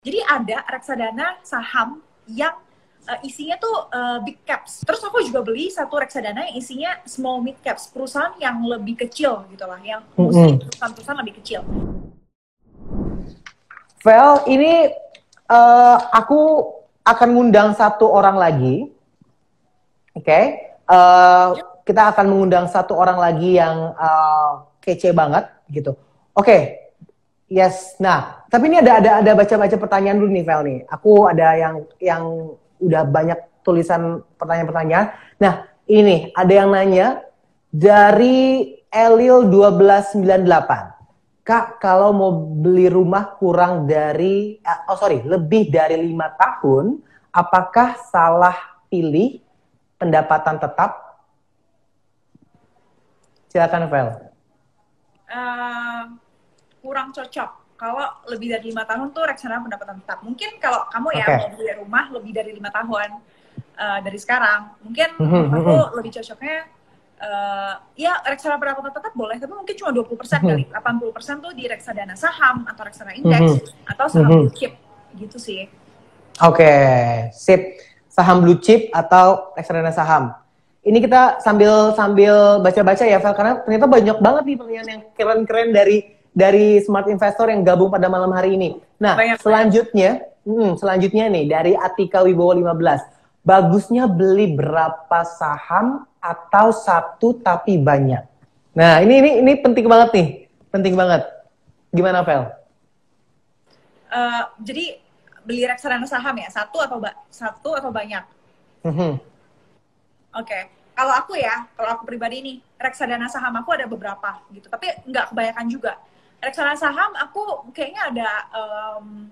Jadi ada reksadana saham yang uh, isinya tuh uh, big caps. Terus aku juga beli satu reksadana yang isinya small mid caps, perusahaan yang lebih kecil gitu lah, yang perusahaan-perusahaan lebih kecil. Vel, ini uh, aku akan ngundang satu orang lagi, oke? Okay? Uh, kita akan mengundang satu orang lagi yang uh, kece banget gitu. Oke, okay. Yes. Nah, tapi ini ada ada ada baca-baca pertanyaan dulu nih, Vel nih. Aku ada yang yang udah banyak tulisan pertanyaan-pertanyaan. Nah, ini ada yang nanya dari Elil 1298. Kak, kalau mau beli rumah kurang dari eh, oh sorry, lebih dari lima tahun, apakah salah pilih pendapatan tetap? Silakan, Vel. Uh, kurang cocok kalau lebih dari lima tahun tuh reksadana pendapatan tetap. Mungkin kalau kamu ya okay. mau beli rumah lebih dari lima tahun uh, dari sekarang, mungkin mm-hmm. aku mhm. lebih cocoknya uh, ya reksadana pendapatan tetap boleh, tapi mungkin cuma 20% persen kali. 80% tuh di reksadana saham atau reksadana indeks atau saham blue chip gitu sih. Oke, okay. sip. Saham blue chip atau reksadana saham. Ini kita sambil sambil baca-baca ya, Vel, karena ternyata banyak banget nih pertanyaan yang keren-keren dari dari Smart Investor yang gabung pada malam hari ini. Nah, Banyak selanjutnya, hmm, selanjutnya nih dari Atika Wibowo 15. Bagusnya beli berapa saham atau satu tapi banyak? Nah, ini ini ini penting banget nih. Penting banget. Gimana, Vel? Uh, jadi beli reksadana saham ya, satu atau ba satu atau banyak? Mm -hmm. Oke. Okay kalau aku ya, kalau aku pribadi nih, reksadana saham aku ada beberapa gitu, tapi nggak kebanyakan juga reksadana saham aku kayaknya ada um,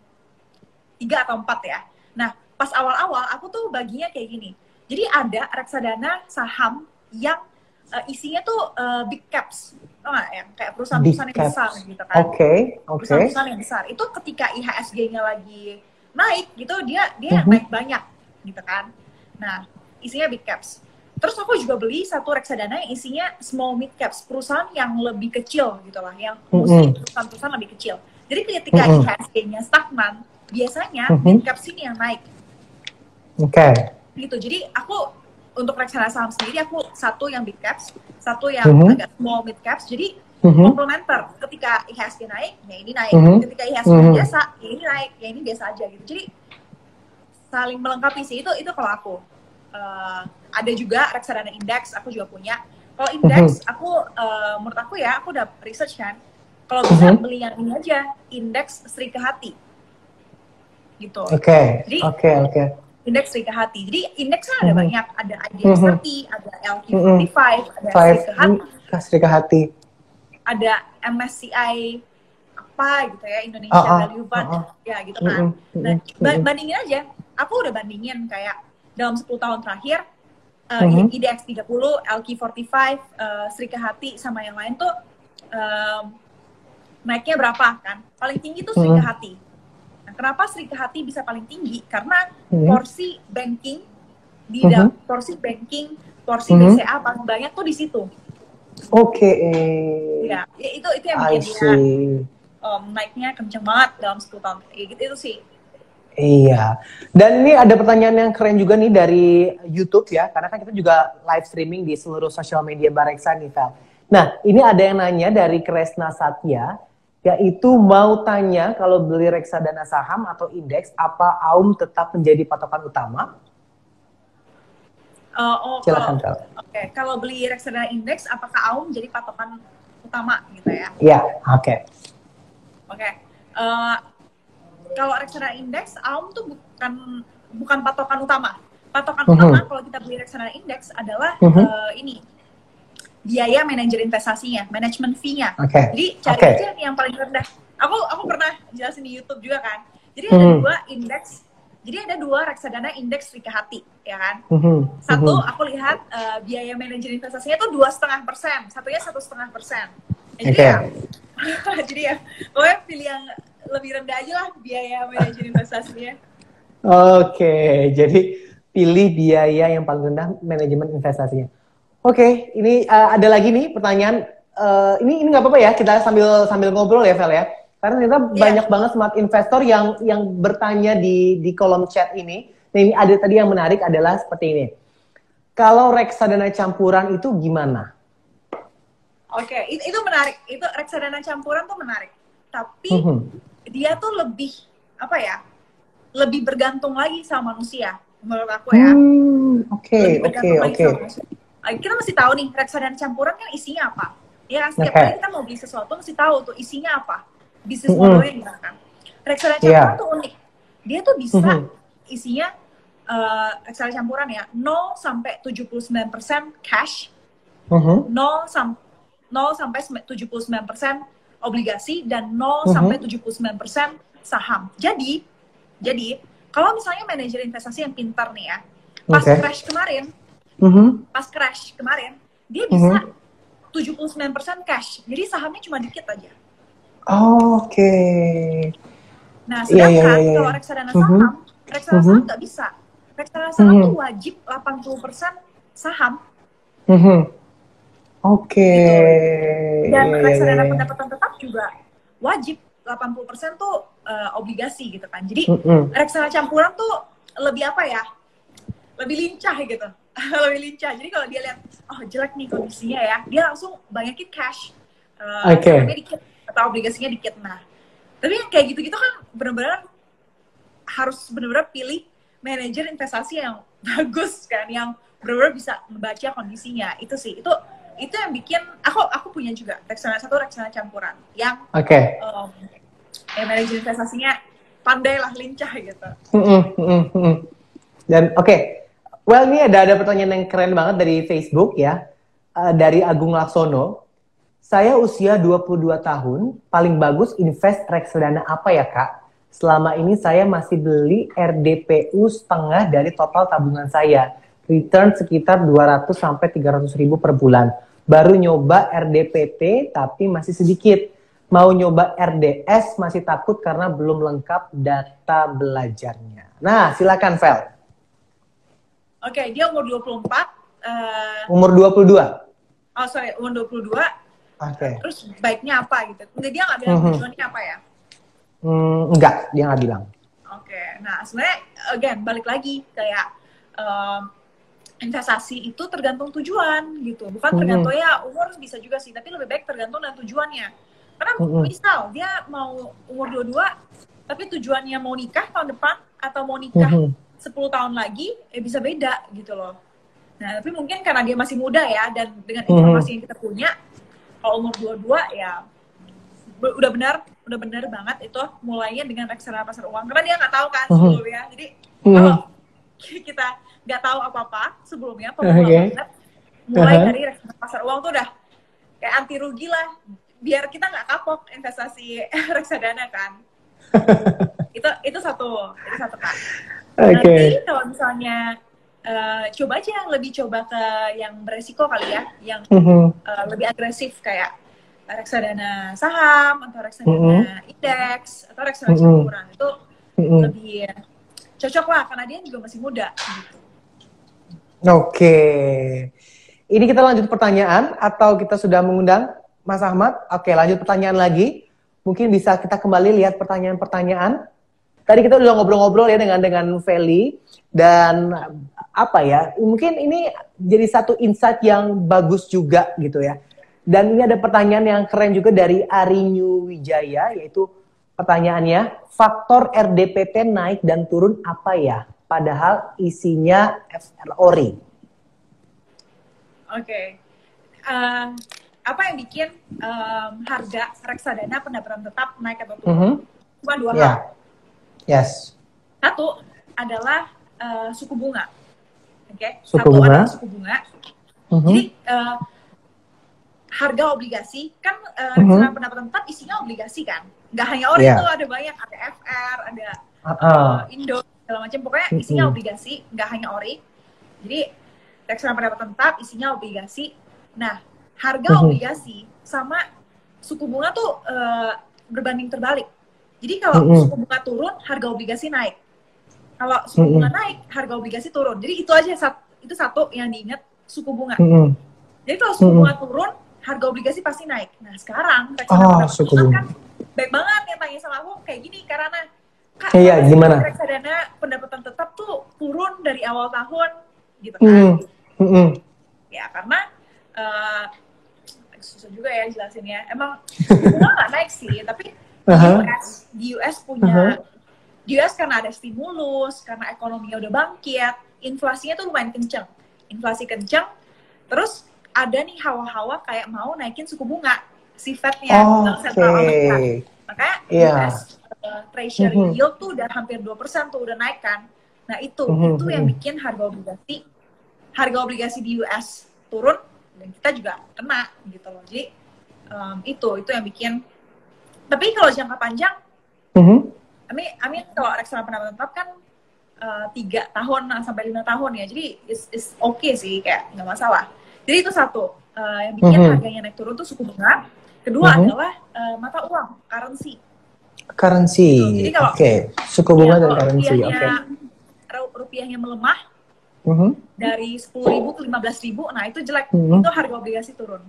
tiga atau empat ya. Nah, pas awal-awal aku tuh baginya kayak gini. Jadi ada reksadana saham yang uh, isinya tuh uh, big caps, tau gak? Yang kayak perusahaan-perusahaan yang besar gitu kan. Oke, okay, oke. Okay. Perusahaan-perusahaan yang besar. Itu ketika IHSG-nya lagi naik gitu, dia dia uh -huh. naik banyak gitu kan. Nah, isinya big caps. Terus aku juga beli satu reksadana yang isinya small mid caps, perusahaan yang lebih kecil gitu lah, yang perusahaan-perusahaan lebih kecil. Jadi ketika mm -hmm. IHSG-nya stagnan, biasanya mm -hmm. mid caps ini yang naik. Oke. Okay. Gitu. Jadi aku untuk reksadana saham sendiri aku satu yang big caps, satu yang mm -hmm. agak small mid caps. Jadi mm -hmm. komplementer. Ketika IHSG naik, ya ini naik. Mm -hmm. Ketika IHSG mm -hmm. biasa, ya ini naik, ya ini biasa aja gitu. Jadi saling melengkapi sih itu itu kalau aku. Uh, ada juga reksadana indeks aku juga punya kalau indeks uh-huh. aku uh, menurut aku ya aku udah research kan kalau bisa uh-huh. beli yang ini aja indeks Sri Kehati gitu oke okay. oke okay, oke okay. indeks Sri Kehati jadi indeksnya ada uh-huh. banyak ada IDX uh-huh. ada LQ45 uh-huh. ada Five. Sri Kehati Sri Kehati ada MSCI apa gitu ya Indonesia uh-uh. Value Fund uh-uh. ya gitu kan uh-uh. nah bandingin aja aku udah bandingin kayak dalam 10 tahun terakhir uh, mm-hmm. IDX 30, LQ45, uh, Sri Kehati sama yang lain tuh um, naiknya berapa kan? Paling tinggi tuh Sri Kehati. Nah, kenapa Sri Kehati bisa paling tinggi? Karena mm-hmm. porsi banking di mm-hmm. dalam porsi banking, porsi mm-hmm. BCA paling banyak tuh di situ. Oke. Okay. Ya, itu itu yang bikin dia um, naiknya kenceng banget dalam 10 tahun. Ya, gitu itu sih. Iya. Dan ini ada pertanyaan yang keren juga nih dari YouTube ya, karena kan kita juga live streaming di seluruh sosial media Bareksa nih, Vel. Nah, ini ada yang nanya dari Kresna Satya, yaitu mau tanya kalau beli reksadana saham atau indeks, apa AUM tetap menjadi patokan utama? Uh, oh, Silakan, Oke, okay. kalau beli reksadana indeks, apakah AUM jadi patokan utama gitu ya? Iya, oke. Okay. Oke. Okay. Uh, eh, kalau reksadana indeks AUM tuh bukan bukan patokan utama. Patokan uh mhm. -huh. utama kalau kita beli reksadana indeks adalah uh -huh. uh, ini biaya manajer investasinya, manajemen fee-nya. Okay. Jadi cari okay. aja yang paling rendah. Aku aku pernah jelasin di YouTube juga kan. Jadi ada uh mhm. -huh. dua indeks. Jadi ada dua reksadana indeks Rika Hati, ya kan? Uh mhm. -huh. Satu aku lihat uh, biaya manajer investasinya tuh dua setengah persen, satunya satu setengah persen. Jadi okay. ya, jadi ya, pokoknya pilih yang lebih rendah aja lah biaya manajer investasinya. Oke, okay, jadi pilih biaya yang paling rendah manajemen investasinya. Oke, okay, ini uh, ada lagi nih pertanyaan. Uh, ini ini nggak apa-apa ya, kita sambil sambil ngobrol ya, Vel ya. Karena ternyata yeah. banyak banget smart investor yang yang bertanya di di kolom chat ini. Nah ini ada tadi yang menarik adalah seperti ini. Kalau reksadana campuran itu gimana? Oke, okay, itu, itu menarik. Itu reksadana campuran tuh menarik. Tapi mm -hmm. Dia tuh lebih apa ya? Lebih bergantung lagi sama manusia menurut aku ya. Hmm, oke, oke, oke. Kita mesti tahu nih reksadana campuran kan isinya apa. Ya, setiap okay. kali kita mau beli sesuatu mesti tahu tuh isinya apa bisnis mm -hmm. modelnya gimana kan reksadana campuran yeah. tuh unik dia tuh bisa mm -hmm. isinya uh, reksadana campuran ya 0 sampai 79% cash mm -hmm. 0 sam 0 sampai 79% obligasi dan 0 mm -hmm. sampai 79% saham jadi jadi kalau misalnya manajer investasi yang pintar nih ya pas okay. crash kemarin -hmm. pas crash kemarin dia bisa mm -hmm. 79% cash jadi sahamnya cuma dikit aja Oh, Oke. Okay. Nah, iya, iya, sedangkan yeah, yeah, yeah, kalau reksadana saham, mm -hmm. reksadana saham nggak bisa. Reksadana saham tuh wajib 80% saham. Oke. Okay. Gitu. Dan yeah, reksadana yeah, yeah. pendapatan tetap juga wajib 80% tuh uh, obligasi gitu kan. Jadi mm -hmm. reksadana campuran tuh lebih apa ya? Lebih lincah gitu. lebih lincah. Jadi kalau dia lihat, oh jelek nih kondisinya ya, dia langsung banyakin cash. Uh, Oke. Okay atau obligasinya dikit nah tapi yang kayak gitu-gitu kan benar-benar harus benar-benar pilih manajer investasi yang bagus kan yang benar-benar bisa membaca kondisinya itu sih itu itu yang bikin aku aku punya juga reksadana satu reksadana campuran yang oke okay. um, ya manajer investasinya pandai lah lincah gitu dan oke okay. well ini ada ada pertanyaan yang keren banget dari Facebook ya uh, dari Agung Laksono saya usia 22 tahun, paling bagus invest reksadana apa ya kak? Selama ini saya masih beli RDPU setengah dari total tabungan saya. Return sekitar 200 sampai 300 ribu per bulan. Baru nyoba RDPT tapi masih sedikit. Mau nyoba RDS masih takut karena belum lengkap data belajarnya. Nah, silakan Vel. Oke, dia umur 24. Uh... Umur 22? Oh, sorry, umur 22 Okay. Terus baiknya apa gitu? Enggak dia nggak bilang mm -hmm. tujuannya apa ya? Mm, enggak, dia nggak bilang. Oke, okay. nah sebenarnya again balik lagi kayak um, investasi itu tergantung tujuan gitu, bukan tergantung ya umur bisa juga sih, tapi lebih baik tergantung dan tujuannya. Karena mm-hmm. misal dia mau umur dua-dua, tapi tujuannya mau nikah tahun depan atau mau nikah mm-hmm. 10 tahun lagi, eh bisa beda gitu loh. Nah, tapi mungkin karena dia masih muda ya, dan dengan informasi yang kita punya, kalau umur dua-dua ya udah benar udah benar banget itu mulainya dengan reksadana pasar uang karena dia nggak tahu kan mhm. sebelumnya jadi kalau kita nggak tahu apa apa sebelumnya pemula okay. banget mulai uh -huh. dari reksadana pasar uang tuh udah kayak anti rugi lah biar kita nggak kapok investasi reksadana kan itu itu satu itu satu kan okay. nanti kalau misalnya uh, coba aja lebih coba ke yang beresiko kali ya, yang mm-hmm. uh, lebih agresif kayak reksadana saham atau reksadana mm-hmm. indeks atau reksadana mm-hmm. campuran itu mm-hmm. lebih cocok lah karena dia juga masih muda. Gitu. Oke, ini kita lanjut pertanyaan atau kita sudah mengundang Mas Ahmad? Oke, lanjut pertanyaan lagi. Mungkin bisa kita kembali lihat pertanyaan-pertanyaan. Tadi kita udah ngobrol-ngobrol ya dengan dengan Feli dan apa ya mungkin ini jadi satu insight yang bagus juga gitu ya dan ini ada pertanyaan yang keren juga dari Arinyu Wijaya yaitu pertanyaannya faktor RDPT naik dan turun apa ya padahal isinya FLORI oke okay. uh, apa yang bikin um, harga reksadana pendapatan tetap naik atau turun mm -hmm. cuma dua yeah. hal yes satu adalah uh, suku bunga Oke, okay? suku satu bunga. suku bunga. Uh-huh. Jadi uh, harga obligasi kan uh, uh-huh. pendapatan tetap isinya obligasi kan, nggak hanya ori yeah. itu ada banyak, ada FR, ada uh-uh. uh, Indo segala macam. Pokoknya isinya obligasi, nggak hanya ori. Jadi reksadana pendapatan tetap isinya obligasi. Nah, harga obligasi sama suku bunga tuh uh, berbanding terbalik. Jadi kalau suku bunga turun, harga obligasi naik kalau suku bunga naik, harga obligasi turun. Jadi itu aja itu satu yang diingat suku bunga. Jadi kalau suku bunga turun, harga obligasi pasti naik. Nah sekarang reksadana oh, suku bunga. kan baik banget yang tanya sama aku kayak gini karena Kak, iya, gimana? reksadana pendapatan tetap tuh turun dari awal tahun gitu kan. Mm. Mm -hmm. Ya karena uh, susah juga ya jelasinnya. Emang bunga nggak naik sih, tapi uh -huh. di US di US punya uh -huh. di US karena ada stimulus, karena ekonominya udah bangkit, inflasinya tuh lumayan kenceng. Inflasi kenceng, terus ada nih hawa-hawa kayak mau naikin suku bunga si Fed-nya, oh, Bank Sentral Amerika. Makanya yeah. US uh, Treasury mm -hmm. yield tuh udah hampir 2% tuh udah naik kan. Nah itu, mm -hmm. itu yang bikin harga obligasi harga obligasi di US turun dan kita juga kena gitu loh. Jadi um, itu itu yang bikin. Tapi kalau jangka panjang, mm -hmm. Amin, Amin kalau reksadana pendapatan tetap kan uh, tiga tahun sampai lima tahun ya. Jadi is, is oke okay sih kayak nggak masalah. Jadi itu satu uh, yang bikin mm -hmm. harganya naik turun tuh suku bunga. Kedua mm -hmm. adalah uh, mata uang, currency. Currency. Oke, okay. suku bunga ya, dan currency. Oke. Okay. Rupiahnya melemah, uh-huh. dari sepuluh ribu ke lima belas ribu, nah itu jelek, uh-huh. itu harga obligasi turun,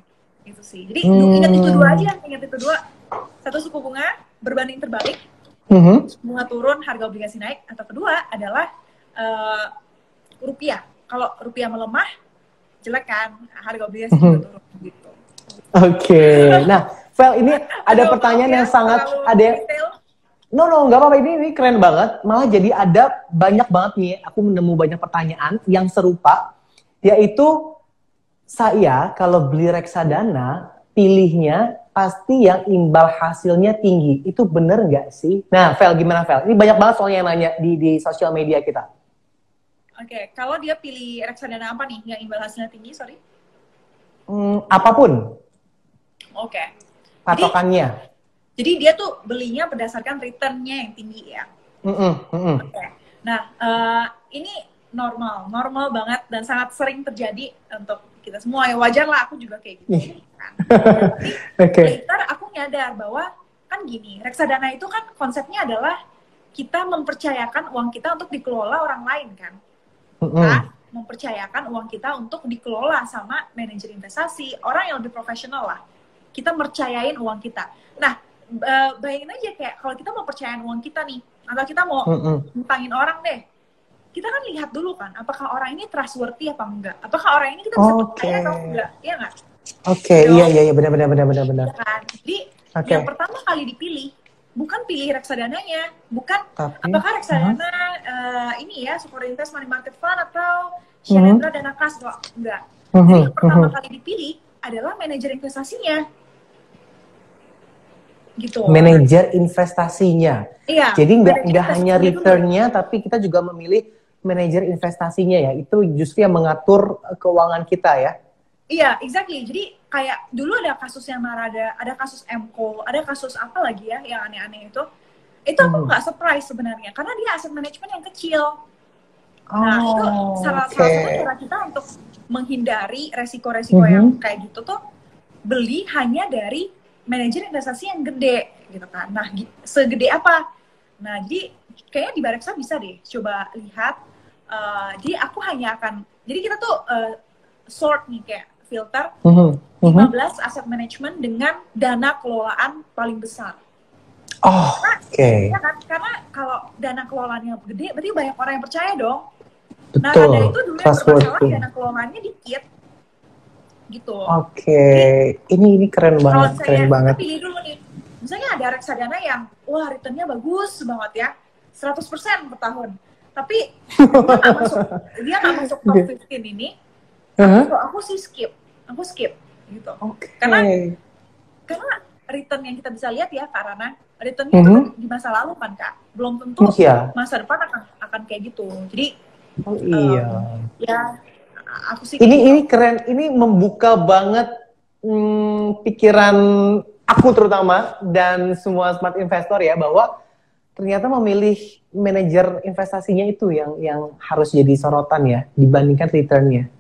itu sih. Jadi uh-huh. ingat itu dua aja, ingat itu dua. Satu suku bunga berbanding terbalik, uh-huh. bunga turun, harga obligasi naik. Atau kedua adalah uh, rupiah. Kalau rupiah melemah, jelek kan, harga obligasi uh-huh. juga turun gitu. Oke, okay. nah, Vel ini ada pertanyaan yang sangat ada No, no, nggak apa-apa. Ini, ini keren banget. Malah jadi ada banyak banget nih, aku menemu banyak pertanyaan yang serupa, yaitu saya kalau beli reksadana, pilihnya pasti yang imbal hasilnya tinggi. Itu bener nggak sih? Nah, Vel, gimana Vel? Ini banyak banget soalnya yang nanya di, di sosial media kita. Oke, okay. kalau dia pilih reksadana apa nih yang imbal hasilnya tinggi, sorry? Hmm, apa pun. Oke. Okay. Patokannya. Jadi dia tuh belinya berdasarkan returnnya yang tinggi ya. Mm -mm, mm -mm. Okay. Nah uh, ini normal, normal banget dan sangat sering terjadi untuk kita semua ya wajar lah aku juga kayak gitu. Kan. Tapi okay. later aku nyadar bahwa kan gini reksadana itu kan konsepnya adalah kita mempercayakan uang kita untuk dikelola orang lain kan. Mm -hmm. Nah, mempercayakan uang kita untuk dikelola sama manajer investasi orang yang lebih profesional lah. Kita mercayain uang kita. Nah uh, bayangin aja kayak kalau kita mau percayaan uang kita nih atau kita mau ngutangin orang deh kita kan lihat dulu kan apakah orang ini trustworthy apa enggak apakah orang ini kita bisa okay. percaya atau enggak iya enggak oke okay, iya iya iya benar benar benar benar benar ya kan? jadi okay. yang pertama kali dipilih bukan pilih reksadananya bukan Tapi, apakah reksadana uh -huh. uh, ini ya sekuritas money market fund atau Shanendra uh -huh. dana kas atau enggak uh -huh. jadi yang pertama uh -huh. kali dipilih adalah manajer investasinya gitu. Manajer investasinya. Iya. Jadi nggak nggak hanya returnnya, tapi kita juga memilih manajer investasinya ya. Itu justru yang mengatur eh, keuangan kita ya. Iya, exactly. Jadi kayak dulu ada kasus yang ada, ada kasus MCO, ada kasus apa lagi ya yang aneh-aneh itu. Itu aku hmm. nggak hmm. surprise sebenarnya, karena dia aset manajemen yang kecil. Oh, nah, itu salah, okay. salah satu cara kita untuk menghindari resiko-resiko mm -hmm. yang kayak gitu tuh beli hanya dari manajer investasi yang gede gitu kan. Nah, segede apa? Nah, jadi kayaknya di Bareksa bisa deh coba lihat. Uh, jadi aku hanya akan, jadi kita tuh uh, sort nih kayak filter uh -huh. Uh -huh. 15 aset manajemen dengan dana kelolaan paling besar. Oh, oke. Okay. Ya kan? Karena kalau dana kelolaannya gede, berarti banyak orang yang percaya dong. Betul. Nah, dari itu dulu yang bermasalah dana kelolaannya dikit gitu. Oke, okay. ini ini keren banget, Kalau keren saya, banget. Pilih dulu nih, misalnya ada reksadana yang wah returnnya bagus banget ya, 100% per tahun. Tapi dia nggak masuk, dia nggak masuk top 15 ini. Uh-huh. Aku, aku sih skip, aku skip gitu. Okay. Karena karena return yang kita bisa lihat ya karena returnnya uh-huh. itu mm-hmm. di masa lalu kan kak, belum tentu yeah. masa depan akan akan kayak gitu. Jadi Oh iya. Um, ya aku sih ini gitu. ini keren ini membuka banget hmm, pikiran aku terutama dan semua smart investor ya bahwa ternyata memilih manajer investasinya itu yang yang harus jadi sorotan ya dibandingkan returnnya.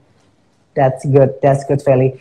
That's good, that's good, Feli.